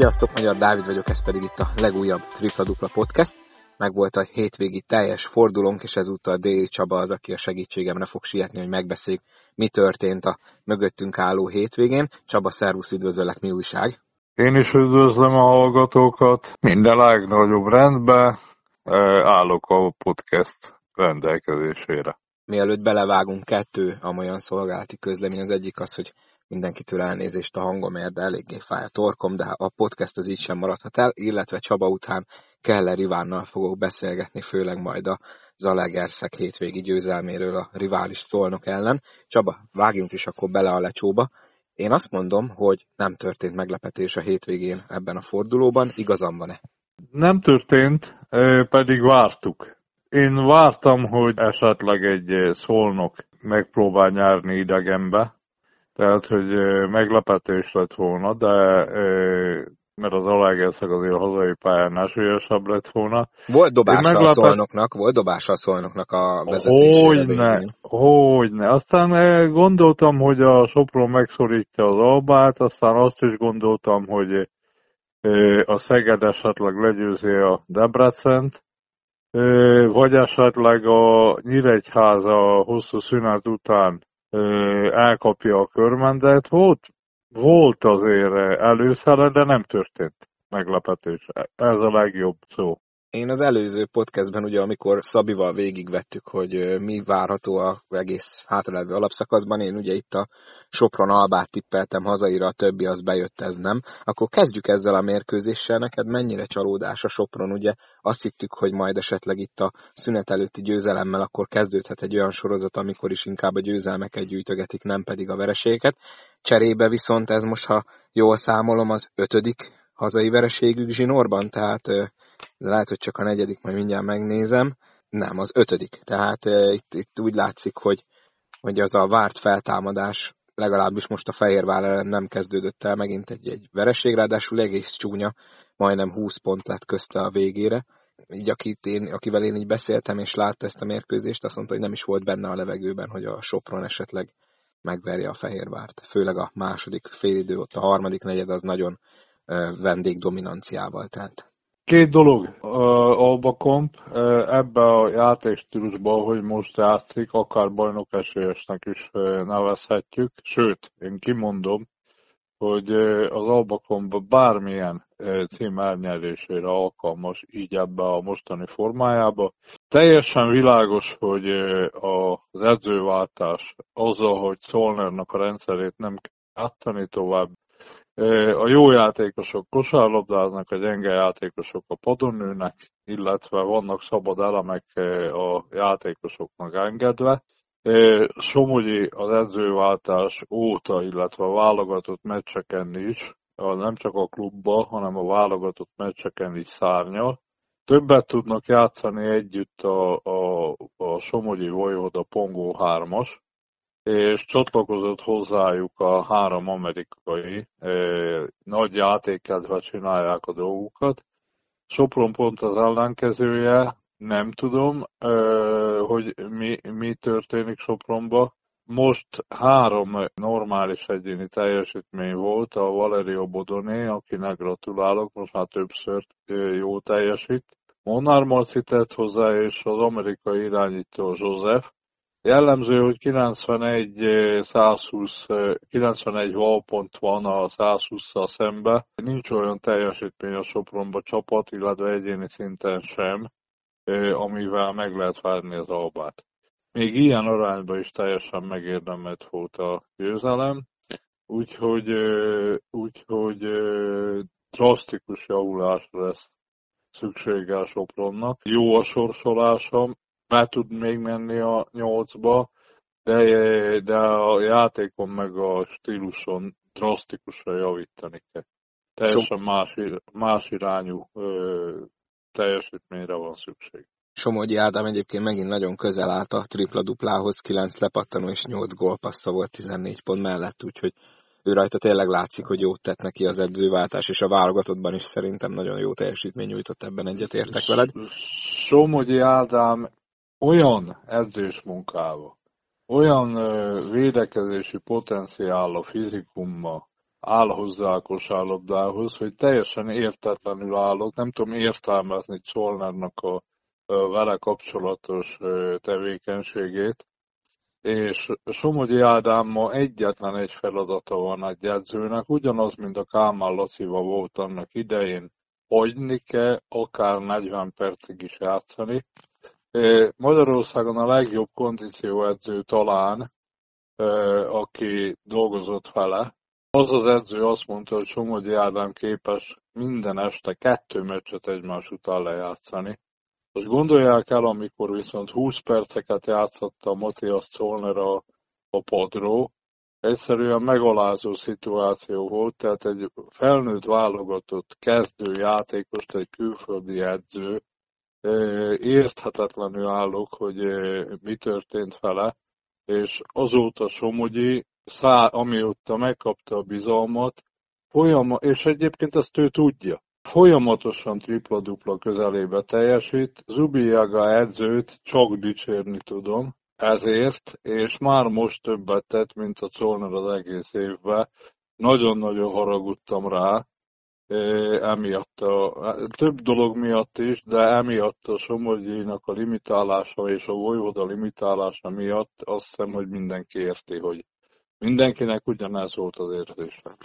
Sziasztok, Magyar Dávid vagyok, ez pedig itt a legújabb Tripla Dupla Podcast. Meg volt a hétvégi teljes fordulónk, és ezúttal Déli Csaba az, aki a segítségemre fog sietni, hogy megbeszéljük, mi történt a mögöttünk álló hétvégén. Csaba, szervusz, üdvözöllek, mi újság? Én is üdvözlöm a hallgatókat. Minden legnagyobb rendben állok a podcast rendelkezésére. Mielőtt belevágunk kettő amolyan szolgálati közlemény, az egyik az, hogy mindenkitől elnézést a hangomért, de eléggé fáj a torkom, de a podcast az így sem maradhat el, illetve Csaba után Keller Ivánnal fogok beszélgetni, főleg majd a Zalegerszeg hétvégi győzelméről a rivális szolnok ellen. Csaba, vágjunk is akkor bele a lecsóba. Én azt mondom, hogy nem történt meglepetés a hétvégén ebben a fordulóban, igazam van-e? Nem történt, pedig vártuk. Én vártam, hogy esetleg egy szolnok megpróbál nyerni idegenbe, tehát, hogy meglepetés lett volna, de mert az Alágerszeg azért a hazai pályán esősebb lett volna. Volt dobása meglepet... a szolnoknak, volt dobása a szolnoknak a vezetésére. Hogyne, hogyne. Aztán gondoltam, hogy a Sopron megszorítja az Albát, aztán azt is gondoltam, hogy a Szeged esetleg legyőzi a Debrecent, vagy esetleg a Nyíregyháza hosszú szünet után elkapja a körmendet. Volt, volt azért előszere, de nem történt meglepetés. Ez a legjobb szó. Én az előző podcastben, ugye, amikor Szabival végigvettük, hogy mi várható a egész hátralevő alapszakaszban, én ugye itt a Sopron Albát tippeltem hazaira, a többi az bejött, ez nem. Akkor kezdjük ezzel a mérkőzéssel. Neked mennyire csalódás a Sopron? Ugye azt hittük, hogy majd esetleg itt a szünet előtti győzelemmel akkor kezdődhet egy olyan sorozat, amikor is inkább a győzelmeket gyűjtögetik, nem pedig a vereségeket. Cserébe viszont ez most, ha jól számolom, az ötödik hazai vereségük zsinórban, tehát lehet, hogy csak a negyedik, majd mindjárt megnézem. Nem, az ötödik. Tehát itt, itt úgy látszik, hogy, hogy az a várt feltámadás legalábbis most a Fehérvár ellen nem kezdődött el megint egy, egy vereség, ráadásul egész csúnya, majdnem 20 pont lett közte a végére. Így akit én, akivel én így beszéltem és látta ezt a mérkőzést, azt mondta, hogy nem is volt benne a levegőben, hogy a Sopron esetleg megverje a Fehérvárt. Főleg a második félidő, ott a harmadik negyed az nagyon vendégdominanciával telt. Két dolog, uh, Alba Komp, uh, ebbe a játékstílusban, hogy most játszik, akár bajnok esélyesnek is uh, nevezhetjük, sőt, én kimondom, hogy az Alba Komp bármilyen cím elnyerésére alkalmas így ebbe a mostani formájába. Teljesen világos, hogy az edzőváltás azzal, hogy Szolnernak a rendszerét nem kell átani tovább, a jó játékosok kosárlabdáznak, a gyenge játékosok a padon nőnek, illetve vannak szabad elemek a játékosoknak engedve. Somogyi az edzőváltás óta, illetve a válogatott meccseken is, nem csak a klubba, hanem a válogatott meccseken is szárnyal. Többet tudnak játszani együtt a, a, a Somogyi Vojvoda Pongó 3-as, és csatlakozott hozzájuk a három amerikai nagy játékedve csinálják a dolgukat. Sopron pont az ellenkezője, nem tudom, hogy mi, mi történik Sopronba. Most három normális egyéni teljesítmény volt, a Valerio Bodoné, akinek gratulálok, most már többször jó teljesít. Monár Marci tett hozzá, és az amerikai irányító Joseph, Jellemző, hogy 91 120, 91 valpont van a 120-szal szembe. Nincs olyan teljesítmény a Sopronba csapat, illetve egyéni szinten sem, amivel meg lehet várni az albát. Még ilyen arányban is teljesen megérdemelt volt a győzelem, úgyhogy, úgyhogy drasztikus javulásra lesz szüksége a Sopronnak. Jó a sorsolása, be tud még menni a nyolcba, de, de a játékon meg a stíluson drasztikusan javítani kell. Teljesen más, más irányú ö, teljesítményre van szükség. Somogyi Ádám egyébként megint nagyon közel állt a tripla-duplához, 9 lepattanó és 8 gólpassza volt 14 pont mellett, úgyhogy ő rajta tényleg látszik, hogy jót tett neki az edzőváltás, és a válogatottban is szerintem nagyon jó teljesítmény nyújtott ebben egyetértek veled. Somogyi Ádám olyan edzés munkával, olyan védekezési potenciál a fizikummal, áll hozzá a kosárlabdához, hogy teljesen értetlenül állok, nem tudom értelmezni Csolnernak a, a vele kapcsolatos tevékenységét, és Somogyi Ádám ma egyetlen egy feladata van egy edzőnek, ugyanaz, mint a Kálmán Laciva volt annak idején, hagyni kell akár 40 percig is játszani. Magyarországon a legjobb kondícióedző talán, aki dolgozott vele, az az edző azt mondta, hogy Somogyi Ádám képes minden este kettő meccset egymás után lejátszani. Most gondolják el, amikor viszont 20 perceket játszotta Matthias Zollner a, a padról, egyszerűen megalázó szituáció volt, tehát egy felnőtt válogatott kezdő játékost, egy külföldi edző, érthetetlenül állok, hogy mi történt vele, és azóta Somogyi, szá, amióta megkapta a bizalmat, folyama, és egyébként ezt ő tudja, folyamatosan tripla-dupla közelébe teljesít. Zubiaga edzőt csak dicsérni tudom, ezért, és már most többet tett, mint a Czolner az egész évben. Nagyon-nagyon haragudtam rá, emiatt a, több dolog miatt is, de emiatt a Somogyinak a limitálása és a Vojvoda limitálása miatt azt hiszem, hogy mindenki érti, hogy mindenkinek ugyanez volt az érzése.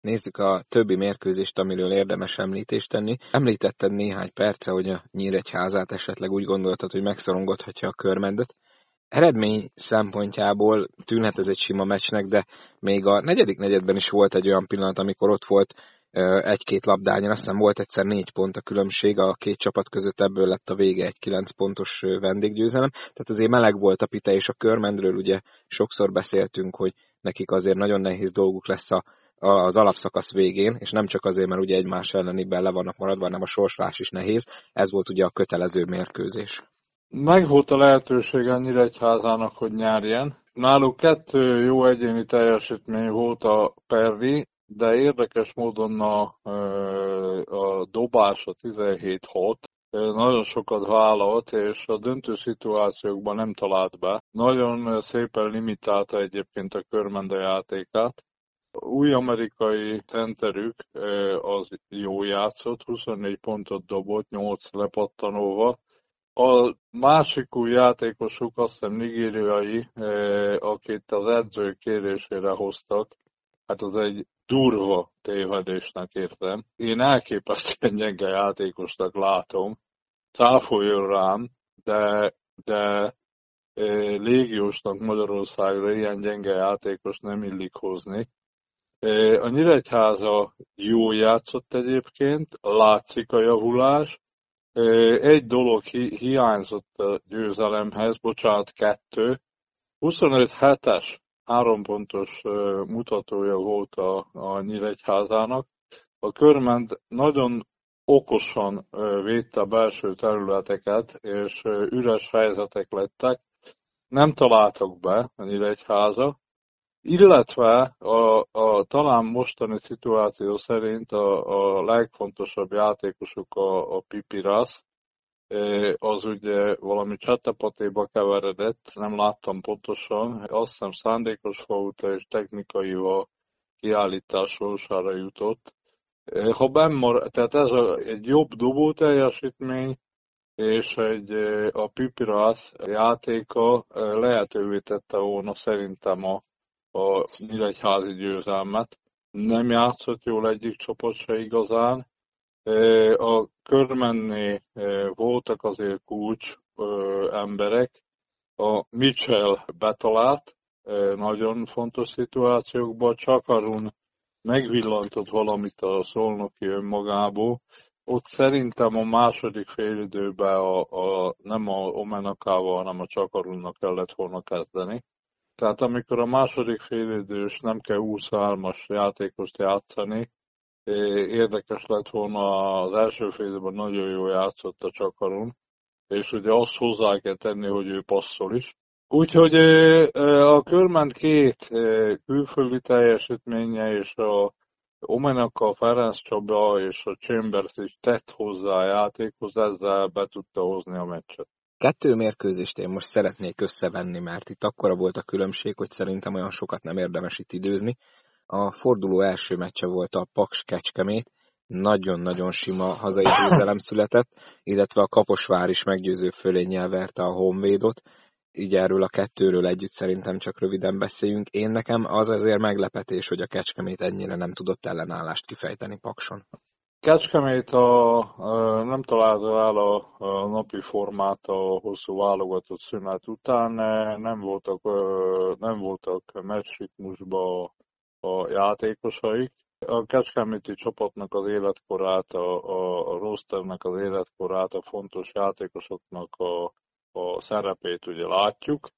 Nézzük a többi mérkőzést, amiről érdemes említést tenni. Említetted néhány perce, hogy a Nyíregyházát esetleg úgy gondoltad, hogy megszorongathatja a körmendet. Eredmény szempontjából tűnhet ez egy sima meccsnek, de még a negyedik negyedben is volt egy olyan pillanat, amikor ott volt egy-két labdányon, azt hiszem volt egyszer négy pont a különbség a két csapat között, ebből lett a vége egy kilenc pontos vendéggyőzelem. Tehát azért meleg volt a pite, és a körmendről ugye sokszor beszéltünk, hogy nekik azért nagyon nehéz dolguk lesz a, az alapszakasz végén, és nem csak azért, mert ugye egymás elleni bele vannak maradva, hanem a sorslás is nehéz. Ez volt ugye a kötelező mérkőzés. Meg volt a lehetőség ennyire egyházának, hogy nyerjen. Náluk kettő jó egyéni teljesítmény volt a Perri, de érdekes módon a, a dobás a 17-6 nagyon sokat vállalt, és a döntő szituációkban nem talált be. Nagyon szépen limitálta egyébként a körmende játékát. Új amerikai centerük az jó játszott, 24 pontot dobott, 8 lepattanóval. A másik új játékosuk azt hiszem nigériai, akit az edző kérésére hoztak, hát az egy durva tévedésnek értem. Én elképesztően gyenge játékosnak látom, cáfoljon rám, de, de légiósnak Magyarországra ilyen gyenge játékos nem illik hozni. A Nyíregyháza jó játszott egyébként, látszik a javulás. Egy dolog hi- hiányzott a győzelemhez, bocsánat, kettő. 25 hetes három pontos mutatója volt a, a Nyíregyházának. A Körment nagyon okosan védte a belső területeket, és üres helyzetek lettek. Nem találtak be a Nyíregyháza, illetve a, a talán mostani szituáció szerint a, a legfontosabb játékosuk a, a Pipirász, az ugye valami csetepatéba keveredett, nem láttam pontosan, azt hiszem szándékos volt és technikai a kiállítás sorsára jutott. Ha bemmar, tehát ez egy jobb dobó teljesítmény, és egy, a Pipirász játéka lehetővé tette volna szerintem a, a Nyíregyházi győzelmet. Nem játszott jól egyik csapat se igazán, a körmenné voltak azért kulcs emberek. A Mitchell betalált nagyon fontos szituációkban, Csakarun megvillantott valamit a szolnoki önmagából. Ott szerintem a második félidőben a, a, nem a Omenakával, hanem a Csakarunnak kellett volna kezdeni. Tehát amikor a második félidős nem kell 23-as játékost játszani, érdekes lett volna az első félben nagyon jól játszott a Csakaron, és ugye azt hozzá kell tenni, hogy ő passzol is. Úgyhogy a körment két külföldi teljesítménye és a Omenaka, Ferenc Csaba és a Chambers is tett hozzá a játékhoz, ezzel be tudta hozni a meccset. Kettő mérkőzést én most szeretnék összevenni, mert itt akkora volt a különbség, hogy szerintem olyan sokat nem érdemes itt időzni. A forduló első meccse volt a Paks Kecskemét, nagyon-nagyon sima hazai győzelem született, illetve a Kaposvár is meggyőző fölénnyel verte a Honvédot, így erről a kettőről együtt szerintem csak röviden beszéljünk. Én nekem az azért meglepetés, hogy a Kecskemét ennyire nem tudott ellenállást kifejteni Pakson. Kecskemét a, nem találta el a, a napi formát a hosszú válogatott szünet után, nem voltak, nem voltak meccsritmusba a játékosaik. A Kecskeméti csapatnak az életkorát, a, a, rosternek az életkorát, a fontos játékosoknak a, a szerepét ugye látjuk,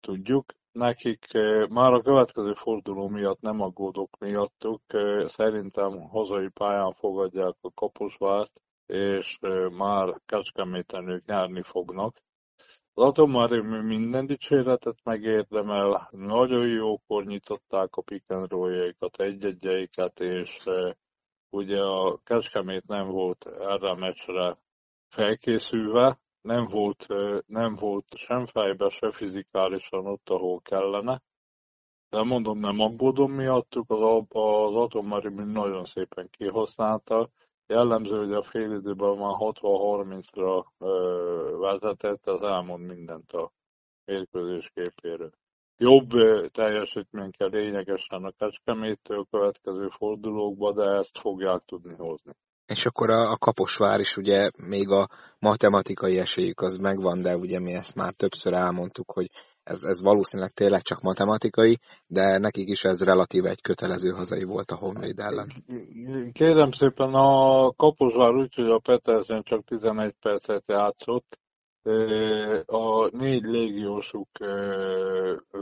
tudjuk. Nekik már a következő forduló miatt nem aggódok miattuk, szerintem hazai pályán fogadják a Kaposvárt, és már Kecskeméten ők nyerni fognak. Atomerőmű minden dicséretet megérdemel, nagyon jókor nyitották a pick and egy-egyeiket, és ugye a Kecskemét nem volt erre a meccsre felkészülve, nem volt, nem volt sem fejbe, se fizikálisan ott, ahol kellene. De mondom, nem aggódom miattuk, az, az atomerőmű nagyon szépen kihasználta, Jellemző, hogy a fél időben már 60-30-ra vezetett, az elmond mindent a mérkőzés képéről. Jobb teljesítmény kell lényegesen a Kecskeméttől következő fordulókba, de ezt fogják tudni hozni. És akkor a, a Kaposvár is ugye még a matematikai esélyük az megvan, de ugye mi ezt már többször elmondtuk, hogy ez, ez valószínűleg tényleg csak matematikai, de nekik is ez relatíve egy kötelező hazai volt a Honvéd ellen. Kérem szépen, a Kaposvár úgy, hogy a Petersen csak 11 percet játszott, a négy légiósuk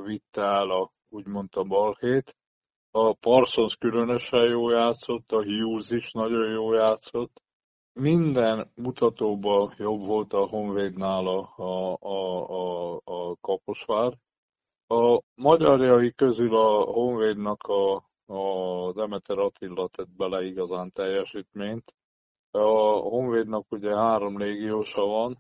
vitte el a, úgymond a balhét. A Parsons különösen jó játszott, a Hughes is nagyon jó játszott, minden mutatóban jobb volt a Honvédnál a, a, a, a, Kaposvár. A magyarjai közül a Honvédnak a, a Demeter Attila tett bele igazán teljesítményt. A Honvédnak ugye három légiósa van,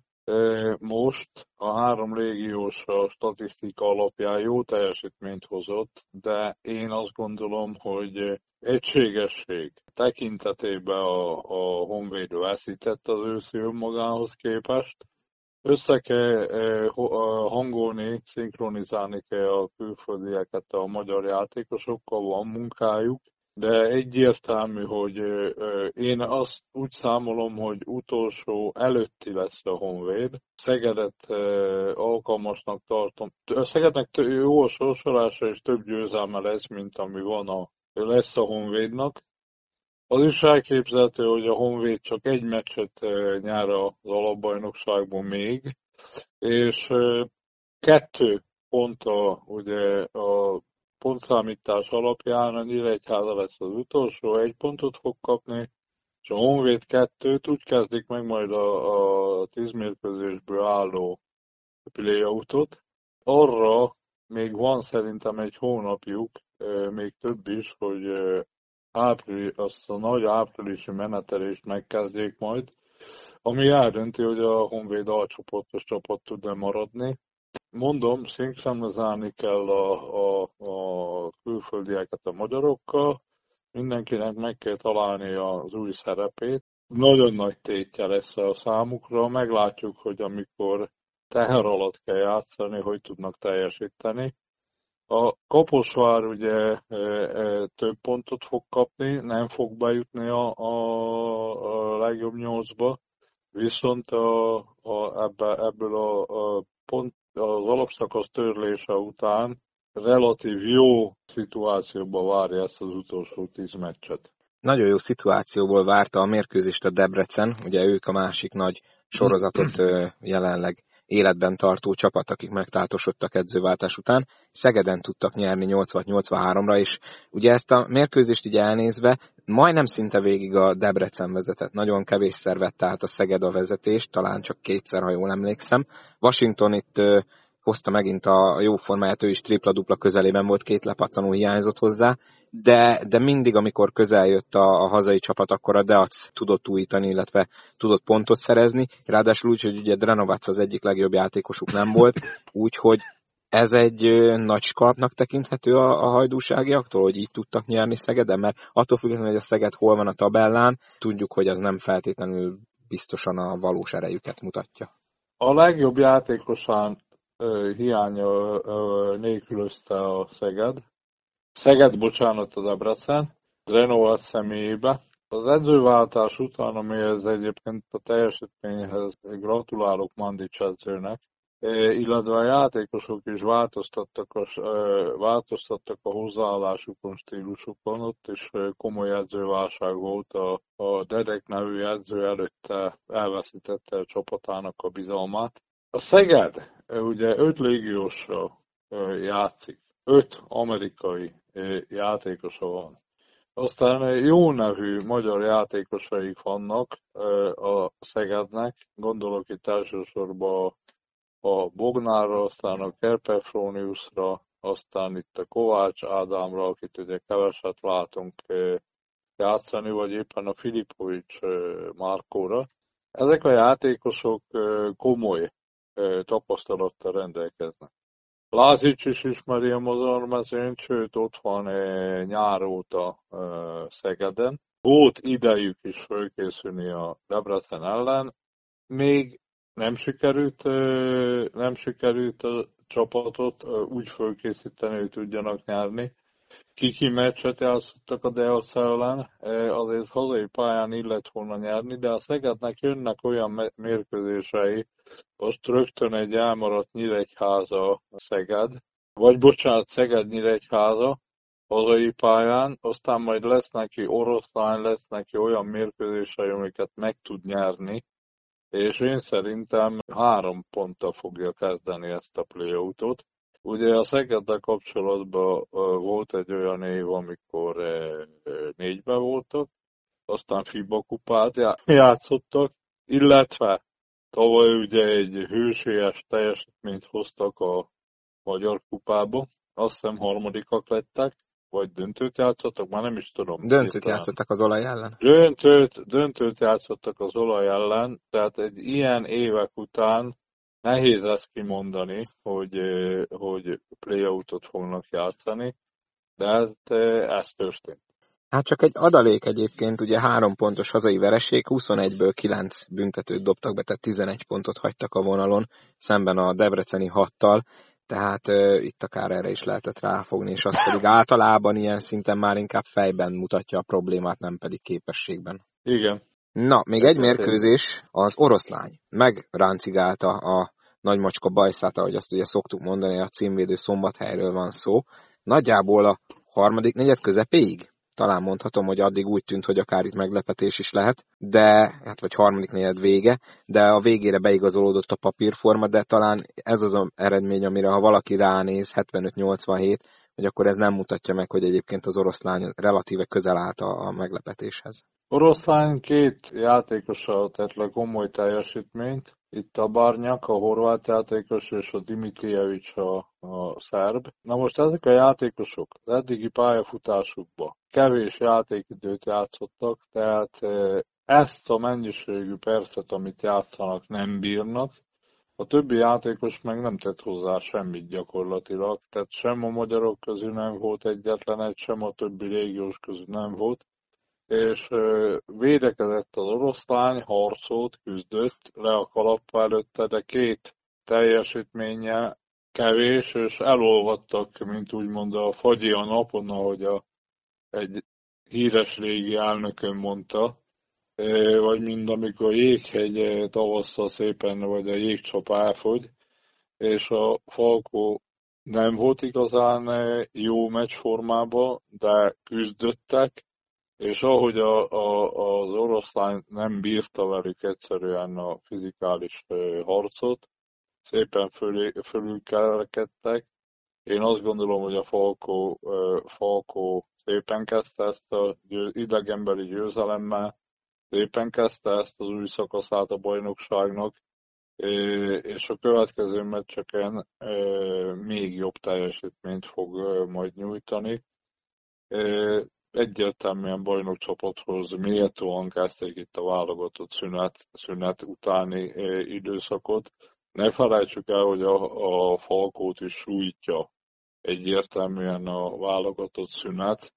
most a három légiós a statisztika alapján jó teljesítményt hozott, de én azt gondolom, hogy egységesség tekintetében a, a Honvéd veszített az őszi önmagához képest. Össze kell hangolni, szinkronizálni kell a külföldieket a magyar játékosokkal, van munkájuk, de egyértelmű, hogy én azt úgy számolom, hogy utolsó előtti lesz a Honvéd. Szegedet alkalmasnak tartom. A Szegednek jó a sorsolása és több győzelme lesz, mint ami van a, lesz a Honvédnak. Az is elképzelhető, hogy a Honvéd csak egy meccset nyer az alapbajnokságban még, és kettő pont a, ugye a pontszámítás alapján a Nyíregyháza lesz az utolsó, egy pontot fog kapni, és a Honvéd kettőt úgy kezdik meg majd a, a tíz mérkőzésből álló playoutot. Arra még van szerintem egy hónapjuk, még több is, hogy április, azt a nagy áprilisi menetelést megkezdjék majd, ami eldönti, hogy a Honvéd alcsoportos csapat tud-e maradni, Mondom, szinkronizálni kell a, a, a külföldieket a magyarokkal, mindenkinek meg kell találni az új szerepét. Nagyon nagy tétje lesz a számukra, meglátjuk, hogy amikor teher alatt kell játszani, hogy tudnak teljesíteni. A Kaposvár ugye e, e, több pontot fog kapni, nem fog bejutni a, a, a legjobb nyolcba, viszont a, a, ebbe, ebből a, a pont az alapszakasz törlése után relatív jó szituációban várja ezt az utolsó tíz meccset. Nagyon jó szituációból várta a mérkőzést a Debrecen, ugye ők a másik nagy sorozatot jelenleg életben tartó csapat, akik megtáltosodtak edzőváltás után. Szegeden tudtak nyerni 80-83-ra, és ugye ezt a mérkőzést így elnézve, majdnem szinte végig a Debrecen vezetett. Nagyon kevés szervette át a Szeged a vezetést, talán csak kétszer, ha jól emlékszem. Washington itt hozta megint a jó formáját, ő is tripla-dupla közelében volt, két lepattanó hiányzott hozzá, de, de mindig, amikor közel jött a, a hazai csapat, akkor a Deac tudott újítani, illetve tudott pontot szerezni, ráadásul úgy, hogy ugye Dranovac az egyik legjobb játékosuk nem volt, úgyhogy Ez egy nagy skalpnak tekinthető a, a hajdúságiaktól, hogy így tudtak nyerni Szegeden? Mert attól függetlenül, hogy a Szeged hol van a tabellán, tudjuk, hogy az nem feltétlenül biztosan a valós erejüket mutatja. A legjobb játékosán hiánya nélkülözte a Szeged. Szeged, bocsánat, a Debrecen, Renova személyébe. Az edzőváltás után, amihez egyébként a teljesítményhez gratulálok Mandics edzőnek, illetve a játékosok is változtattak a, változtattak a hozzáállásukon, stílusukon, ott is komoly edzőválság volt, a, a Dedek nevű edző előtte elveszítette a csapatának a bizalmát. A Szeged ugye öt légiósra játszik, öt amerikai játékosa van. Aztán jó nevű magyar játékosaik vannak a Szegednek, gondolok itt elsősorban a Bognárra, aztán a Kerpefroniusra, aztán itt a Kovács Ádámra, akit ugye keveset látunk játszani, vagy éppen a Filipovics Márkóra. Ezek a játékosok komoly tapasztalattal rendelkeznek. Lázics is ismeri a mozarmezőnyt, sőt ott van nyár óta Szegeden. Volt idejük is fölkészülni a Debrecen ellen, még nem sikerült, nem sikerült a csapatot úgy fölkészíteni, hogy tudjanak nyerni. Kiki meccset játszottak a Deosze ellen, azért hazai pályán illet volna nyerni, de a Szegednek jönnek olyan mérkőzései, most rögtön egy elmaradt Nyíregyháza Szeged, vagy bocsánat, Szeged Nyíregyháza, hazai pályán, aztán majd lesz neki oroszlány, lesz neki olyan mérkőzései, amiket meg tud nyerni, és én szerintem három ponttal fogja kezdeni ezt a playoutot. Ugye a Szegeddel kapcsolatban volt egy olyan év, amikor négybe voltak, aztán FIBA kupát játszottak, illetve tavaly ugye egy hősélyes teljesítményt hoztak a Magyar kupába, azt hiszem harmadikak lettek, vagy döntőt játszottak, már nem is tudom. Döntőt éppen. játszottak az olaj ellen? Döntőt, döntőt játszottak az olaj ellen, tehát egy ilyen évek után nehéz ezt kimondani, hogy, hogy playoutot fognak játszani, de ez, ez történt. Hát csak egy adalék egyébként, ugye három pontos hazai vereség, 21-ből 9 büntetőt dobtak be, tehát 11 pontot hagytak a vonalon, szemben a Debreceni hattal, tehát uh, itt akár erre is lehetett ráfogni, és az pedig általában ilyen szinten már inkább fejben mutatja a problémát, nem pedig képességben. Igen. Na, még egy mérkőzés, az oroszlány megráncigálta a nagymacska bajszát, ahogy azt ugye szoktuk mondani, a címvédő szombathelyről van szó. Nagyjából a harmadik negyed közepéig talán mondhatom, hogy addig úgy tűnt, hogy akár itt meglepetés is lehet, de, hát vagy harmadik negyed vége, de a végére beigazolódott a papírforma, de talán ez az az eredmény, amire ha valaki ránéz, 75-87, hogy akkor ez nem mutatja meg, hogy egyébként az oroszlány relatíve közel állt a, meglepetéshez. Oroszlány két játékosa tett le komoly teljesítményt, itt a Barnyak, a horvát játékos, és a Dimitrijevics a, a szerb. Na most ezek a játékosok az eddigi pályafutásukban kevés játékidőt játszottak, tehát e, ezt a mennyiségű percet, amit játszanak, nem bírnak. A többi játékos meg nem tett hozzá semmit gyakorlatilag, tehát sem a magyarok közül nem volt egyetlen egy, sem a többi régiós közül nem volt és védekezett az oroszlány, harcolt, küzdött le a kalappa előtte, de két teljesítménye kevés, és elolvadtak, mint úgymond a fagyi a napon, ahogy a, egy híres régi elnökön mondta, vagy mind amikor jéghegy tavasszal szépen, vagy a jégcsap elfogy, és a Falkó nem volt igazán jó meccsformában, de küzdöttek, és ahogy a, a, az oroszlány nem bírta velük egyszerűen a fizikális harcot, szépen fölé, fölülkelkedtek. Én azt gondolom, hogy a Falkó, Falkó szépen kezdte ezt a idegenbeli győzelemmel, szépen kezdte ezt az új szakaszát a bajnokságnak, és a következő meccseken még jobb teljesítményt fog majd nyújtani egyértelműen bajnokcsapathoz méltóan kezdték itt a válogatott szünet, szünet utáni időszakot. ne felejtsük el, hogy a, a Falkót is sújtja egyértelműen a válogatott szünet.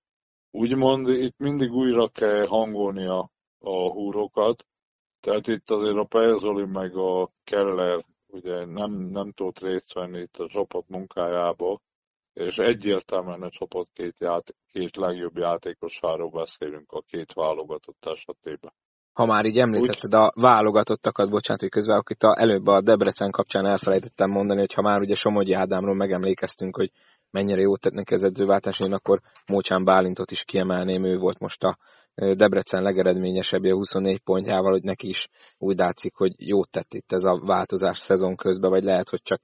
Úgymond itt mindig újra kell hangolni a, a húrokat, tehát itt azért a Pejzoli meg a Keller ugye nem, nem tudott részt venni itt a csapat munkájába, és egyértelműen a csapat két, ját, két legjobb játékosáról beszélünk a két válogatott esetében. Ha már így említetted a válogatottakat, bocsánat, hogy közben, akit a, előbb a Debrecen kapcsán elfelejtettem mondani, hogy ha már ugye Somogyi Ádámról megemlékeztünk, hogy mennyire jót tett neki az edzőváltás, én akkor Mócsán Bálintot is kiemelném, ő volt most a Debrecen legeredményesebbje 24 pontjával, hogy neki is úgy látszik, hogy jót tett itt ez a változás szezon közben, vagy lehet, hogy csak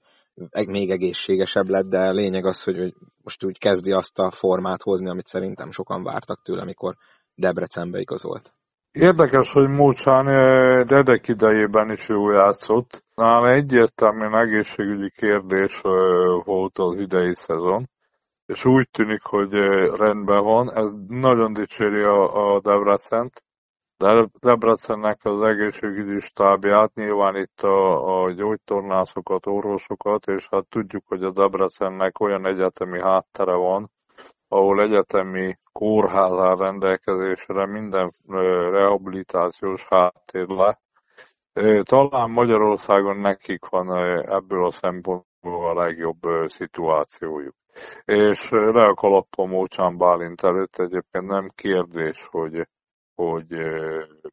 még egészségesebb lett, de lényeg az, hogy most úgy kezdi azt a formát hozni, amit szerintem sokan vártak tőle, amikor Debrecenbe igazolt. Érdekes, hogy Mócsán Dedek idejében is jó játszott. Nála egyértelműen egészségügyi kérdés volt az idei szezon és úgy tűnik, hogy rendben van. Ez nagyon dicséri a, a Debrecent. De Debrecennek az egészségügyi stábját, nyilván itt a, a gyógytornászokat, orvosokat, és hát tudjuk, hogy a Debrecennek olyan egyetemi háttere van, ahol egyetemi kórház rendelkezésre minden rehabilitációs háttér le. Talán Magyarországon nekik van ebből a szempontból a legjobb szituációjuk. És le a kalappa Mócsán Bálint előtt egyébként nem kérdés, hogy, hogy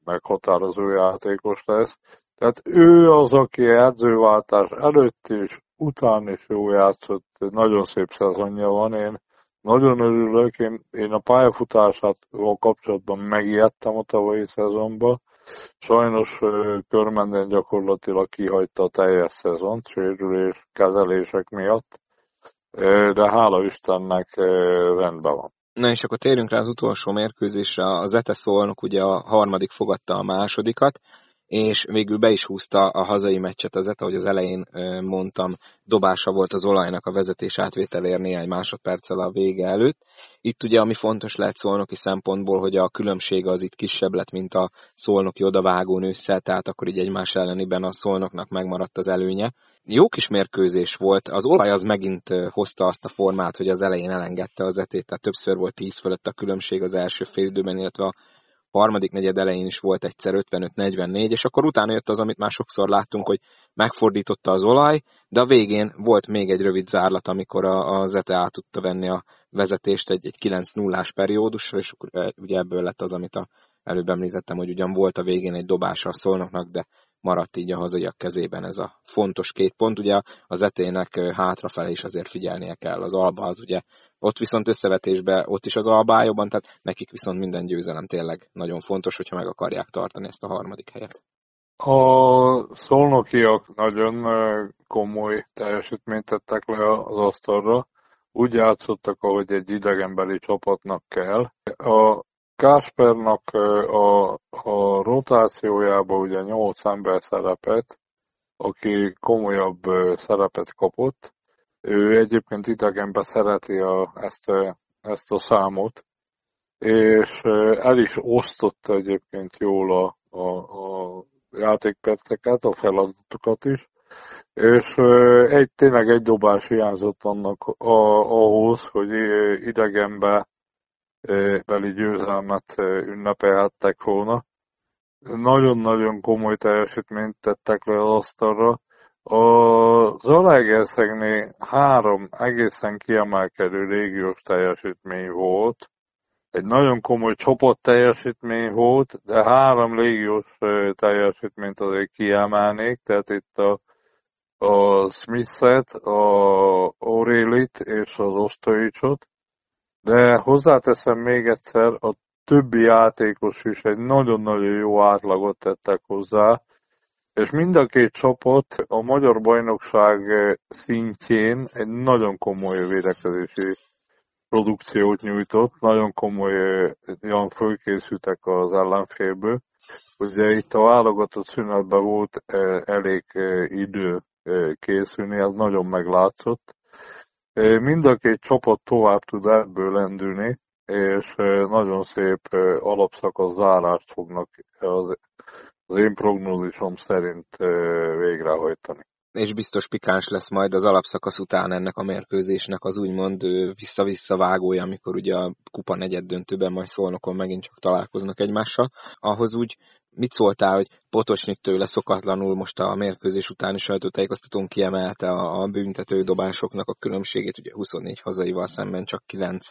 meghatározó játékos lesz. Tehát ő az, aki edzőváltás előtt és után is jó játszott, nagyon szép szezonja van, én nagyon örülök, én, én a pályafutását kapcsolatban megijedtem a tavalyi szezonban, Sajnos körmenden gyakorlatilag kihagyta a teljes szezont sérülés kezelések miatt, de hála Istennek rendben van. Na és akkor térjünk rá az utolsó mérkőzésre, az Ete Szolnok ugye a harmadik fogadta a másodikat, és végül be is húzta a hazai meccset az ETA, ahogy az elején mondtam, dobása volt az olajnak a vezetés átvételér néhány másodperccel a vége előtt. Itt ugye, ami fontos lehet szolnoki szempontból, hogy a különbség az itt kisebb lett, mint a szolnoki odavágó nősszel, tehát akkor így egymás elleniben a szolnoknak megmaradt az előnye. Jó kis mérkőzés volt, az olaj az megint hozta azt a formát, hogy az elején elengedte az etét, tehát többször volt 10 fölött a különbség az első fél időben, illetve a harmadik negyed elején is volt egyszer 55-44, és akkor utána jött az, amit már sokszor láttunk, hogy megfordította az olaj, de a végén volt még egy rövid zárlat, amikor a, a Zete át tudta venni a vezetést egy, egy 9-0-ás periódusra, és ugye ebből lett az, amit a, előbb említettem, hogy ugyan volt a végén egy dobása a szolnoknak, de maradt így a hazaiak kezében ez a fontos két pont. Ugye az etének hátrafelé is azért figyelnie kell. Az Alba az ugye ott viszont összevetésben ott is az Alba jobban, tehát nekik viszont minden győzelem tényleg nagyon fontos, hogyha meg akarják tartani ezt a harmadik helyet. A szolnokiak nagyon komoly teljesítményt tettek le az asztalra. Úgy játszottak, ahogy egy idegenbeli csapatnak kell. A Kaspernak a, a rotációjában ugye 8 ember szerepet, aki komolyabb szerepet kapott. Ő egyébként idegenben szereti a, ezt, ezt a számot, és el is osztotta egyébként jól a, a, a játékperceket, a feladatokat is, és egy, tényleg egy dobás hiányzott annak a, ahhoz, hogy idegenbe beli győzelmet ünnepelhettek volna. Nagyon-nagyon komoly teljesítményt tettek le az asztalra. A Zalaegerszegnél három egészen kiemelkedő régiós teljesítmény volt. Egy nagyon komoly csoport teljesítmény volt, de három légiós teljesítményt azért kiemelnék, tehát itt a, a Smith-et, a Aurelit és az Ostoicsot. De hozzáteszem még egyszer, a többi játékos is egy nagyon-nagyon jó átlagot tettek hozzá, és mind a két csapat a magyar bajnokság szintjén egy nagyon komoly védekezési produkciót nyújtott, nagyon komolyan fölkészültek az ellenfélből. Ugye itt a válogatott szünetben volt elég idő készülni, ez nagyon meglátszott. Mind a két csapat tovább tud ebből lendülni, és nagyon szép alapszakasz zárást fognak az, én prognózisom szerint végrehajtani. és biztos pikáns lesz majd az alapszakasz után ennek a mérkőzésnek az úgymond vissza-vissza vágója, amikor ugye a kupa negyed döntőben majd szolnokon megint csak találkoznak egymással. Ahhoz úgy mit szóltál, hogy Potosnik tőle szokatlanul most a mérkőzés utáni sajtótájékoztatón kiemelte a, a büntető dobásoknak a különbségét, ugye 24 hazaival szemben csak 9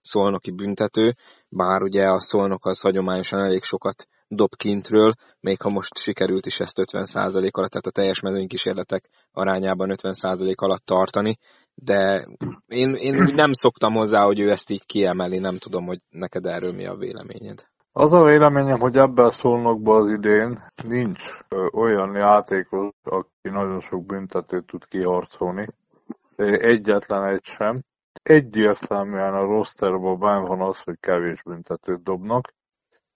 szolnoki büntető, bár ugye a szolnok az hagyományosan elég sokat dob kintről, még ha most sikerült is ezt 50% alatt, tehát a teljes mezőnykísérletek arányában 50% alatt tartani, de én, én nem szoktam hozzá, hogy ő ezt így kiemeli, nem tudom, hogy neked erről mi a véleményed. Az a véleményem, hogy ebben szólnokban az idén nincs olyan játékos, aki nagyon sok büntetőt tud kiharcolni. Egyetlen egy sem. Egyértelműen a rosterban benne van az, hogy kevés büntetőt dobnak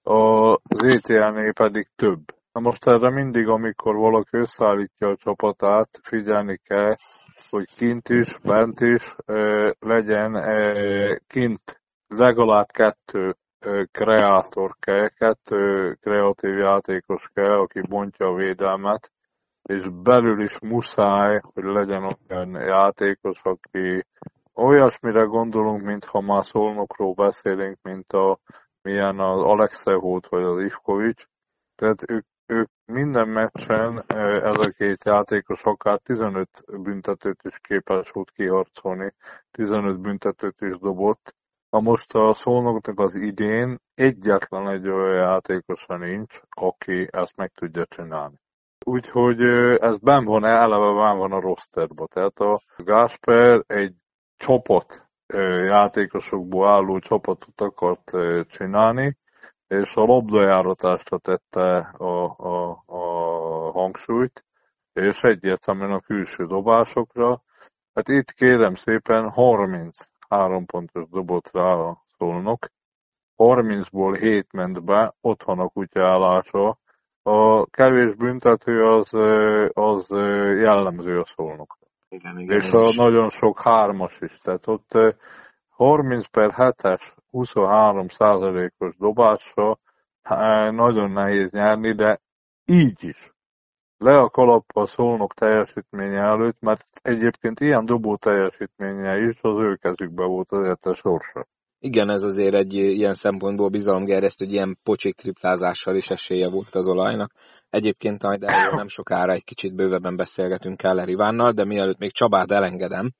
az ETL-nél pedig több. Na most erre mindig, amikor valaki összeállítja a csapatát, figyelni kell, hogy kint is, bent is legyen kint legalább kettő kreátor kell, kettő kreatív játékos kell, aki bontja a védelmet, és belül is muszáj, hogy legyen olyan játékos, aki olyasmire gondolunk, mintha már szolnokról beszélünk, mint a milyen az Alexei volt, vagy az Ivkovics. Tehát ők, ők minden meccsen ez a két játékos akár 15 büntetőt is képes volt kiharcolni, 15 büntetőt is dobott. Na most a szolnoknak az idén egyetlen egy olyan játékosa nincs, aki ezt meg tudja csinálni. Úgyhogy ez ben van, eleve ben van a rosterba. Tehát a Gásper egy csapat játékosokból álló csapatot akart csinálni, és a labdajáratásra tette a, a, a hangsúlyt, és egyértelműen a külső dobásokra. Hát itt kérem szépen 33 pontos dobott rá a szolnok, 30-ból 7 ment be, otthon a kutyállása. A kevés büntető az, az jellemző a szolnok. Igen, igen, és a nagyon sok hármas is. Tehát ott 30 per 7-es 23 százalékos dobásra nagyon nehéz nyerni, de így is. Le a kalappa szólnok teljesítménye előtt, mert egyébként ilyen dobó teljesítménye is az ő kezükbe volt az a sorsa. Igen, ez azért egy ilyen szempontból bizalomgerjesztő, hogy ilyen pocsik triplázással is esélye volt az olajnak. Egyébként majd erről nem sokára egy kicsit bővebben beszélgetünk Keller Ivánnal, de mielőtt még Csabát elengedem,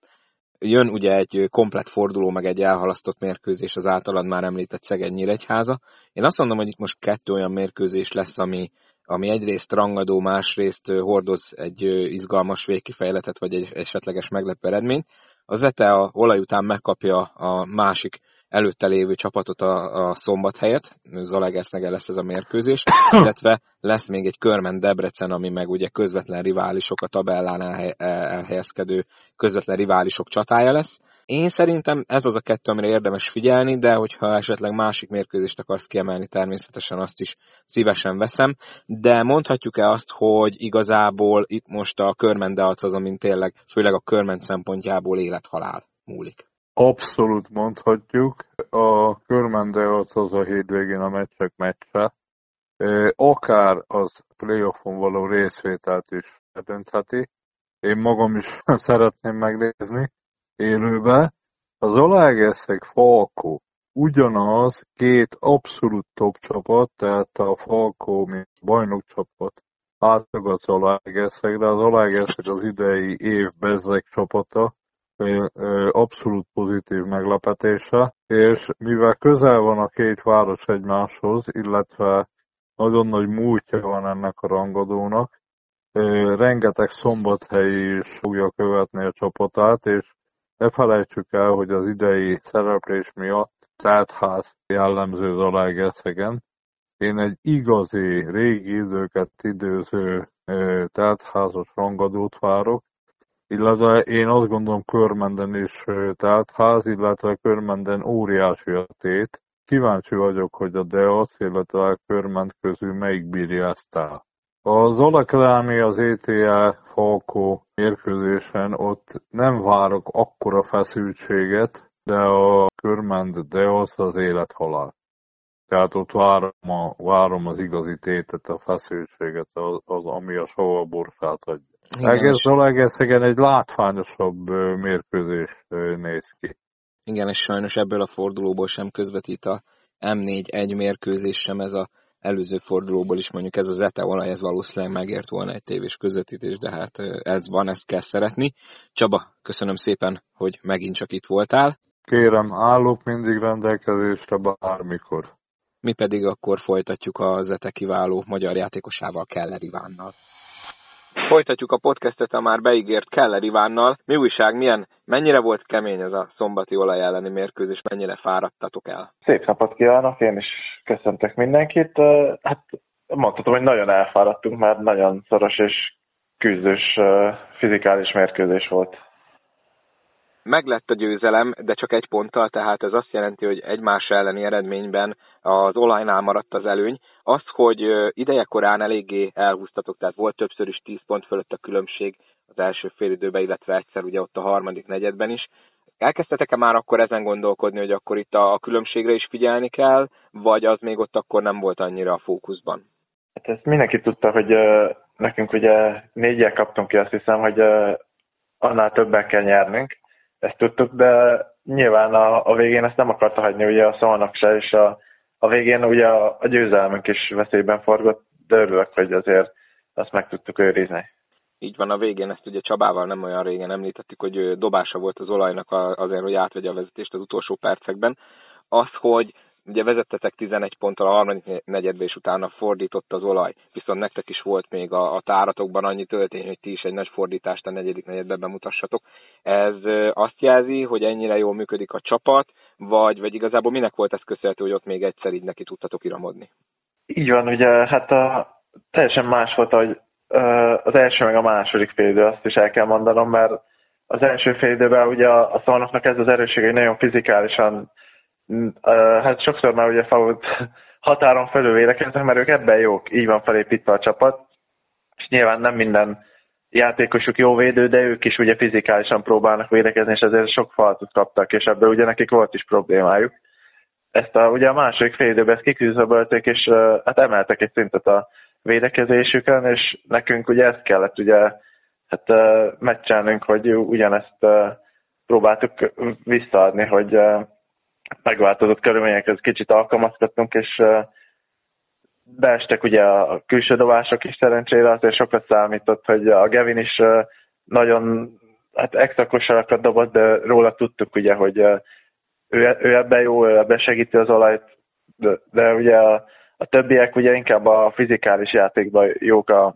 jön ugye egy komplet forduló, meg egy elhalasztott mérkőzés az általad már említett Szeged Nyíregyháza. Én azt mondom, hogy itt most kettő olyan mérkőzés lesz, ami, ami egyrészt rangadó, másrészt hordoz egy izgalmas végkifejletet, vagy egy esetleges meglepő eredményt. Az ETE a olaj után megkapja a másik előtte lévő csapatot a, a szombat helyet, Zalaegerszegen lesz ez a mérkőzés, illetve lesz még egy Körmen Debrecen, ami meg ugye közvetlen riválisok, a tabellán elhely, elhelyezkedő közvetlen riválisok csatája lesz. Én szerintem ez az a kettő, amire érdemes figyelni, de hogyha esetleg másik mérkőzést akarsz kiemelni, természetesen azt is szívesen veszem, de mondhatjuk-e azt, hogy igazából itt most a Körmen az, amin tényleg, főleg a Körmen szempontjából élethalál múlik? Abszolút mondhatjuk. A Körmendeot az a hétvégén a meccsek meccse. Akár az playoffon való részvételt is eldöntheti. Én magam is szeretném megnézni élőbe. Az Olaegerszeg Falkó ugyanaz két abszolút top csapat, tehát a Falkó, mint bajnok csapat az Olaegerszeg, az Olaegerszeg az idei év bezzeg csapata, abszolút pozitív meglepetése, és mivel közel van a két város egymáshoz, illetve nagyon nagy múltja van ennek a rangadónak, rengeteg szombathelyi is fogja követni a csapatát, és ne felejtsük el, hogy az idei szereplés miatt teltház jellemző Zalaegerszegen. Én egy igazi, régi időket időző teltházas rangadót várok, illetve én azt gondolom Körmenden is telt ház, illetve Körmenden óriási a tét. Kíváncsi vagyok, hogy a Deac, illetve a Körment közül melyik bírja ezt el. Az Alakrámi az ETL Falkó mérkőzésen ott nem várok akkora feszültséget, de a Körment Deac az élethalál. Tehát ott várom, a, várom az igazi tétet, a feszültséget, az, az ami a savaborsát adja. Egész egészében egy látványosabb mérkőzés néz ki. Igen, és sajnos ebből a fordulóból sem közvetít a M4 egy mérkőzés sem ez a előző fordulóból is mondjuk ez az ETE olaj, ez valószínűleg megért volna egy tévés közvetítés, de hát ez van, ezt kell szeretni. Csaba, köszönöm szépen, hogy megint csak itt voltál. Kérem, állok mindig rendelkezésre bármikor. Mi pedig akkor folytatjuk az ETE kiváló magyar játékosával, Keller Ivánnal. Folytatjuk a podcastet a már beígért Keller Ivánnal. Mi újság, milyen, mennyire volt kemény ez a szombati olaj elleni mérkőzés, mennyire fáradtatok el? Szép napot kívánok, én is köszöntök mindenkit. Hát mondhatom, hogy nagyon elfáradtunk, mert nagyon szoros és küzdős fizikális mérkőzés volt meglett a győzelem, de csak egy ponttal, tehát ez azt jelenti, hogy egymás elleni eredményben az olajnál maradt az előny. Az, hogy ideje korán eléggé elhúztatok, tehát volt többször is 10 pont fölött a különbség az első fél időben, illetve egyszer ugye ott a harmadik negyedben is. Elkezdtetek-e már akkor ezen gondolkodni, hogy akkor itt a különbségre is figyelni kell, vagy az még ott akkor nem volt annyira a fókuszban? Hát ezt mindenki tudta, hogy nekünk ugye négyel kaptunk ki, azt hiszem, hogy annál többen kell nyernünk, ezt tudtuk, de nyilván a, a végén ezt nem akarta hagyni ugye a szalnak se, és a, a végén ugye a, a győzelmünk is veszélyben forgott, de örülök, hogy azért azt meg tudtuk őrizni. Így van a végén, ezt ugye Csabával nem olyan régen említettük, hogy dobása volt az olajnak azért, hogy átvegye a vezetést az utolsó percekben. Az, hogy Ugye vezettetek 11 ponttal a harmadik negyedbe, és utána fordított az olaj. Viszont nektek is volt még a, a táratokban annyi töltény, hogy ti is egy nagy fordítást a negyedik negyedbe bemutassatok. Ez azt jelzi, hogy ennyire jól működik a csapat, vagy, vagy igazából minek volt ez köszönhető, hogy ott még egyszer így neki tudtatok iramodni? Így van, ugye hát a, teljesen más volt, hogy az első meg a második félidő, azt is el kell mondanom, mert az első félidőben ugye a, a szolnoknak ez az erőssége, hogy nagyon fizikálisan hát sokszor már ugye fault határon felül védekeznek, mert ők ebben jók, így van felépítve a csapat, és nyilván nem minden játékosuk jó védő, de ők is ugye fizikálisan próbálnak védekezni, és ezért sok faltot kaptak, és ebből ugye nekik volt is problémájuk. Ezt a, ugye a második fél időben ezt kiküzdöbölték, és hát emeltek egy szintet a védekezésükön, és nekünk ugye ezt kellett ugye hát meccselnünk, hogy ugyanezt próbáltuk visszaadni, hogy megváltozott körülményekhez kicsit alkalmazkodtunk, és beestek ugye a külső dobások is szerencsére, azért sokat számított, hogy a Gevin is nagyon hát extra kosarakat dobott, de róla tudtuk ugye, hogy ő, ő ebben jó, ő ebben segíti az olajt, de, de ugye a, a többiek ugye inkább a fizikális játékban jók a,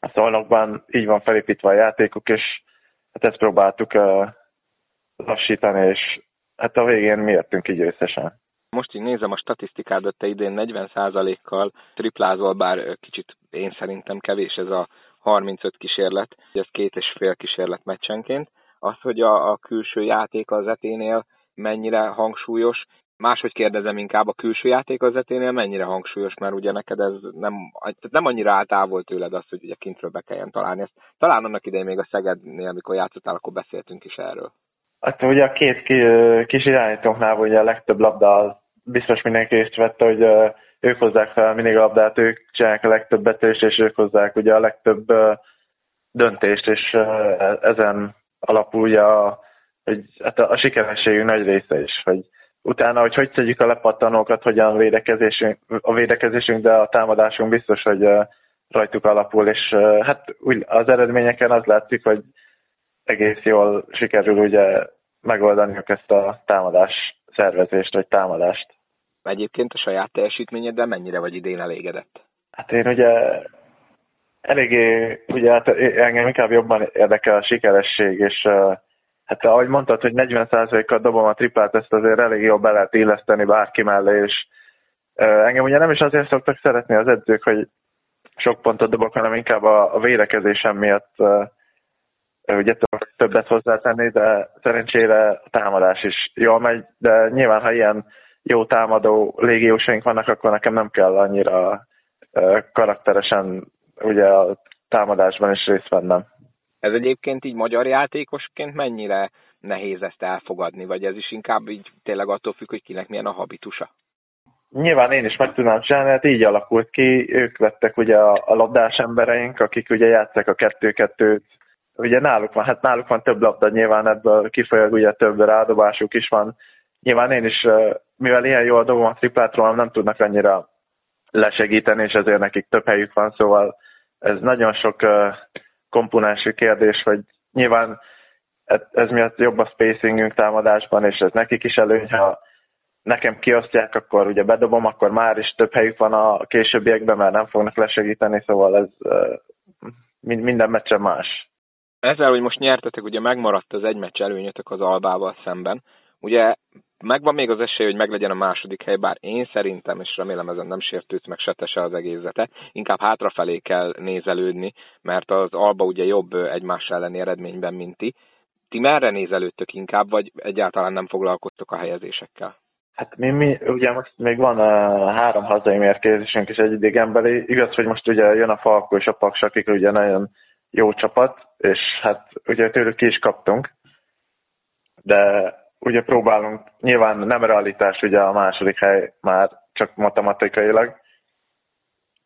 a szolnokban, így van felépítve a játékuk, és hát ezt próbáltuk uh, lassítani, és Hát a végén mi jöttünk így összesen. Most így nézem a statisztikádat, te idén 40%-kal triplázol, bár kicsit én szerintem kevés ez a 35 kísérlet, ez két és fél kísérlet meccsenként. Az, hogy a, a külső játék az eténél mennyire hangsúlyos, máshogy kérdezem inkább, a külső játék az eténél mennyire hangsúlyos, mert ugye neked ez nem, nem annyira távol tőled az, hogy ugye kintről be kelljen találni ezt. Talán annak idején még a Szegednél, amikor játszottál, akkor beszéltünk is erről. Hát ugye a két kis irányítóknál ugye a legtöbb labda biztos mindenki részt vette, hogy ők hozzák fel mindig a labdát, ők csinálják a legtöbb betörést, és ők hozzák ugye a legtöbb döntést, és ezen alapul ugye a, hogy, hát a sikerességünk nagy része is, hogy utána, hogy hogy szedjük a lepattanókat, hogyan a védekezésünk, a védekezésünk, de a támadásunk biztos, hogy rajtuk alapul, és hát úgy az eredményeken az látszik, hogy egész jól sikerül ugye megoldaniuk ezt a támadás szervezést, vagy támadást. Egyébként a saját teljesítményeddel mennyire vagy idén elégedett? Hát én ugye eléggé, ugye hát engem inkább jobban érdekel a sikeresség, és hát ahogy mondtad, hogy 40%-kal dobom a triplát, ezt azért elég jól be lehet illeszteni bárki mellé, és engem ugye nem is azért szoktak szeretni az edzők, hogy sok pontot dobok, hanem inkább a, a védekezésem miatt ugye többet hozzátenni, de szerencsére a támadás is jól megy, de nyilván, ha ilyen jó támadó légiósaink vannak, akkor nekem nem kell annyira karakteresen ugye a támadásban is részt vennem. Ez egyébként így magyar játékosként mennyire nehéz ezt elfogadni, vagy ez is inkább így tényleg attól függ, hogy kinek milyen a habitusa? nyilván én is meg tudnám csinálni, hát így alakult ki, ők lettek ugye a, a labdás embereink, akik ugye játszák a kettő-kettőt, ugye náluk van, hát náluk van több labda, nyilván ebből kifolyag ugye több rádobásuk is van. Nyilván én is, mivel ilyen jól dobom a triplát nem tudnak annyira lesegíteni, és ezért nekik több helyük van, szóval ez nagyon sok komponensű kérdés, hogy nyilván ez, ez miatt jobb a spacingünk támadásban, és ez nekik is előny, ha nekem kiosztják, akkor ugye bedobom, akkor már is több helyük van a későbbiekben, mert nem fognak lesegíteni, szóval ez minden meccsen más. Ezzel, hogy most nyertetek, ugye megmaradt az egy meccs előnyötök az Albával szemben. Ugye megvan még az esély, hogy meglegyen a második hely, bár én szerintem, és remélem ezen nem sértődsz meg se az egészete, inkább hátrafelé kell nézelődni, mert az Alba ugye jobb egymás elleni eredményben, mint ti. Ti merre nézelődtök inkább, vagy egyáltalán nem foglalkoztok a helyezésekkel? Hát mi, mi ugye most még van uh, három hazai mérkőzésünk és egy idegenbeli. Igaz, hogy most ugye jön a Falko és a Paks, akik ugye nagyon jó csapat, és hát ugye tőlük ki is kaptunk. De ugye próbálunk, nyilván nem realitás ugye a második hely már csak matematikailag,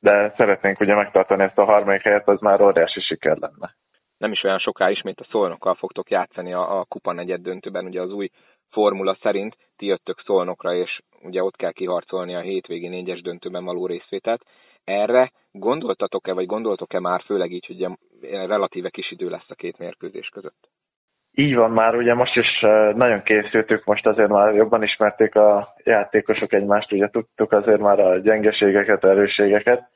de szeretnénk ugye megtartani ezt a harmadik helyet, az már óriási siker lenne. Nem is olyan soká ismét a szolnokkal fogtok játszani a, a kupa negyed döntőben, ugye az új formula szerint ti jöttök szolnokra, és ugye ott kell kiharcolni a hétvégi négyes döntőben való részvételt. Erre gondoltatok-e, vagy gondoltok-e már, főleg így, hogy relatíve kis idő lesz a két mérkőzés között? Így van már, ugye most is nagyon készültük, most azért már jobban ismerték a játékosok egymást, ugye tudtuk azért már a gyengeségeket, erősségeket.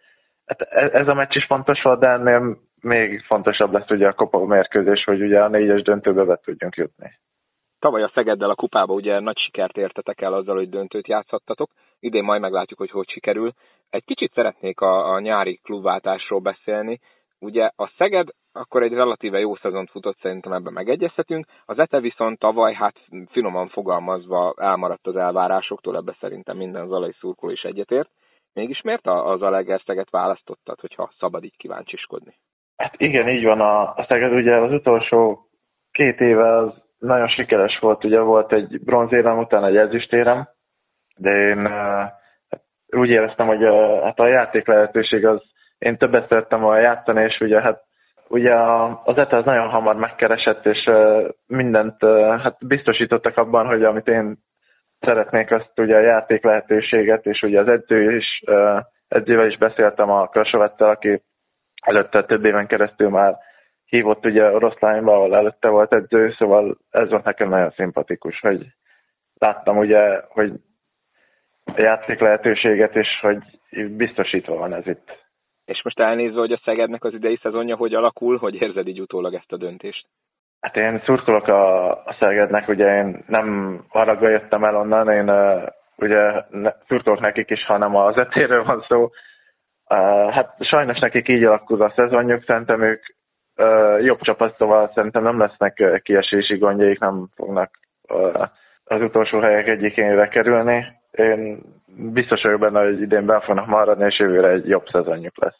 Hát e, ez a meccs is fontos volt, de ennél még fontosabb lesz ugye a kopa mérkőzés, hogy ugye a négyes döntőbe be tudjunk jutni. Tavaly a Szegeddel a kupába ugye nagy sikert értetek el azzal, hogy döntőt játszhattatok. Idén majd meglátjuk, hogy hogy sikerül. Egy kicsit szeretnék a, a nyári klubváltásról beszélni. Ugye a Szeged akkor egy relatíve jó szezont futott, szerintem ebben megegyezhetünk. Az Ete viszont tavaly, hát finoman fogalmazva elmaradt az elvárásoktól, ebbe szerintem minden zalai szurkoló is egyetért. Mégis miért az Alegerszeget választottad, hogyha szabad így kíváncsiskodni? Hát igen, így van. A, a Szeged ugye az utolsó két éve az nagyon sikeres volt, ugye volt egy bronzérem, utána egy ezüstérem, de én hát úgy éreztem, hogy hát a játék lehetőség az, én többet szerettem volna játszani, és ugye hát ugye az ETA az nagyon hamar megkeresett, és mindent hát biztosítottak abban, hogy amit én szeretnék, azt ugye a játék lehetőséget, és ugye az edző is, edzővel is beszéltem a Krasovettel, aki előtte több éven keresztül már hívott ugye Oroszlányba, ahol előtte volt edző, szóval ez volt nekem nagyon szimpatikus, hogy láttam ugye, hogy a játék lehetőséget, és hogy biztosítva van ez itt. És most elnézve, hogy a Szegednek az idei szezonja hogy alakul, hogy érzed így utólag ezt a döntést? Hát én szurkolok a, a Szegednek, ugye én nem haragva jöttem el onnan, én uh, ugye ne, szurkolok nekik is, hanem az etéről van szó. Uh, hát sajnos nekik így alakul a szezonjuk, szerintem ők uh, jobb csapat, szóval szerintem nem lesznek kiesési gondjaik, nem fognak uh, az utolsó helyek egyikényre kerülni. Én biztos vagyok benne, hogy idén be fognak maradni, és jövőre egy jobb szezonjuk lesz.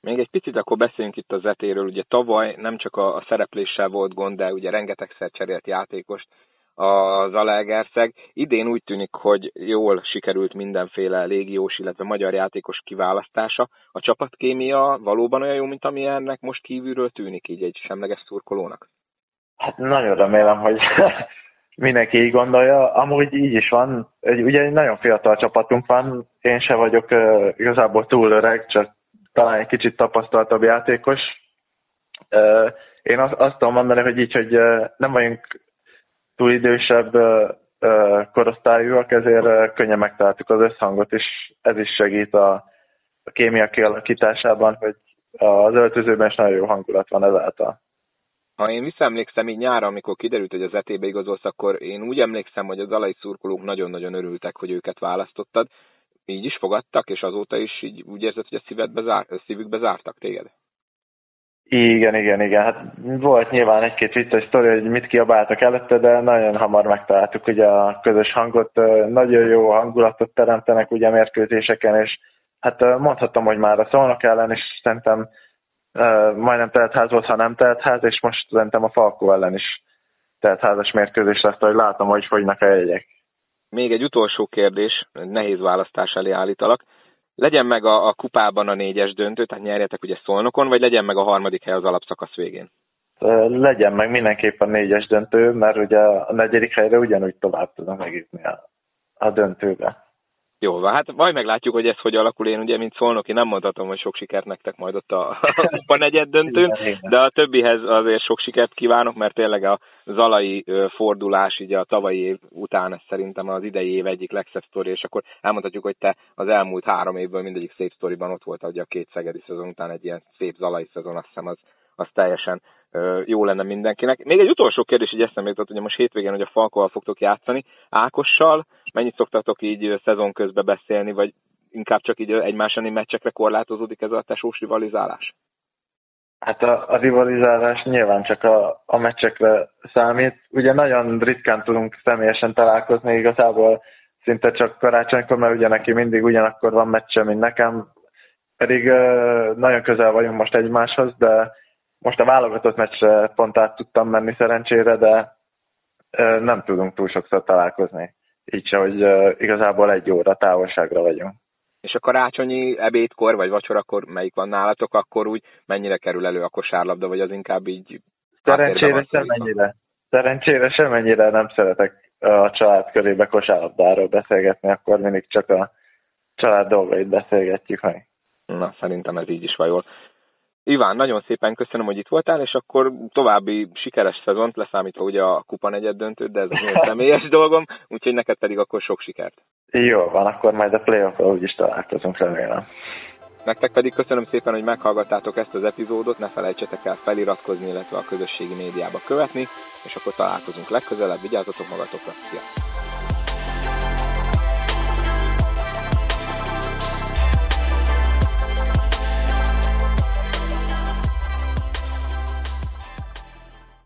Még egy picit akkor beszéljünk itt az etéről. Ugye tavaly nem csak a, a szerepléssel volt gond, de ugye rengetegszer cserélt játékost az Alegerszeg. Idén úgy tűnik, hogy jól sikerült mindenféle légiós, illetve magyar játékos kiválasztása. A csapatkémia valóban olyan jó, mint ami ennek most kívülről tűnik így egy semleges szurkolónak? Hát nagyon remélem, hogy mindenki így gondolja. Amúgy így is van. Egy, ugye egy nagyon fiatal csapatunk van. Én se vagyok uh, igazából túl öreg, csak talán egy kicsit tapasztaltabb játékos. Uh, én azt, azt tudom mondani, hogy így, hogy uh, nem vagyunk túl idősebb korosztályúak, ezért könnyen megtaláltuk az összhangot, és ez is segít a, a kémia kialakításában, hogy az öltözőben is nagyon jó hangulat van ezáltal. Ha én visszaemlékszem így nyára, amikor kiderült, hogy az etébe igazolsz, akkor én úgy emlékszem, hogy az alai szurkolók nagyon-nagyon örültek, hogy őket választottad. Így is fogadtak, és azóta is így úgy érzed, hogy a szívedbe zár, a szívükbe zártak téged? Igen, igen, igen. Hát volt nyilván egy-két vicces sztori, hogy mit kiabáltak előtte, de nagyon hamar megtaláltuk ugye a közös hangot. Nagyon jó hangulatot teremtenek ugye mérkőzéseken, és hát mondhatom, hogy már a szolnok ellen is szerintem majdnem teltház volt, ha nem teltház, és most szerintem a Falkó ellen is teltházas mérkőzés lesz, hogy látom, hogy fogynak a jegyek. Még egy utolsó kérdés, nehéz választás elé állítalak. Legyen meg a, a kupában a négyes döntő, tehát nyerjetek ugye Szolnokon, vagy legyen meg a harmadik hely az alapszakasz végén? Legyen meg mindenképpen a négyes döntő, mert ugye a negyedik helyre ugyanúgy tovább tudom megítni a, a döntőbe. Jó, hát majd meglátjuk, hogy ez hogy alakul. Én ugye, mint szolnoki, nem mondhatom, hogy sok sikert nektek majd ott a, a negyed döntőn, de a többihez azért sok sikert kívánok, mert tényleg a zalai fordulás így a tavalyi év után ez szerintem az idei év egyik legszebb sztori, és akkor elmondhatjuk, hogy te az elmúlt három évből mindegyik szép sztoriban ott volt, ugye a két szegedi szezon után egy ilyen szép zalai szezon, azt hiszem az, az teljesen jó lenne mindenkinek. Még egy utolsó kérdés így eszembe jutott, hogy most hétvégén, hogy a Falkóval fogtok játszani, Ákossal, mennyit szoktatok így szezon közben beszélni, vagy inkább csak így egymásani meccsekre korlátozódik ez a tesós rivalizálás? Hát a, a rivalizálás nyilván csak a, a meccsekre számít. Ugye nagyon ritkán tudunk személyesen találkozni, igazából szinte csak karácsonykor, mert ugye neki mindig ugyanakkor van meccse, mint nekem. Pedig nagyon közel vagyunk most egymáshoz, de most a válogatott meccsre pont át tudtam menni szerencsére, de nem tudunk túl sokszor találkozni. Így se, hogy igazából egy óra távolságra vagyunk. És a karácsonyi ebédkor vagy vacsorakor melyik van nálatok, akkor úgy mennyire kerül elő a kosárlabda, vagy az inkább így... Szerencsére semennyire. Szerencsére semennyire nem szeretek a család körébe kosárlabdáról beszélgetni, akkor mindig csak a család dolgait beszélgetjük meg. Na, szerintem ez így is van jól. Iván, nagyon szépen köszönöm, hogy itt voltál, és akkor további sikeres szezont, leszámítva ugye a kupa negyed döntőt, de ez az én személyes dolgom, úgyhogy neked pedig akkor sok sikert. Jó van, akkor majd a playoff úgyis találkozunk, remélem. Nektek pedig köszönöm szépen, hogy meghallgattátok ezt az epizódot, ne felejtsetek el feliratkozni, illetve a közösségi médiába követni, és akkor találkozunk legközelebb, vigyázzatok magatokra, sziasztok!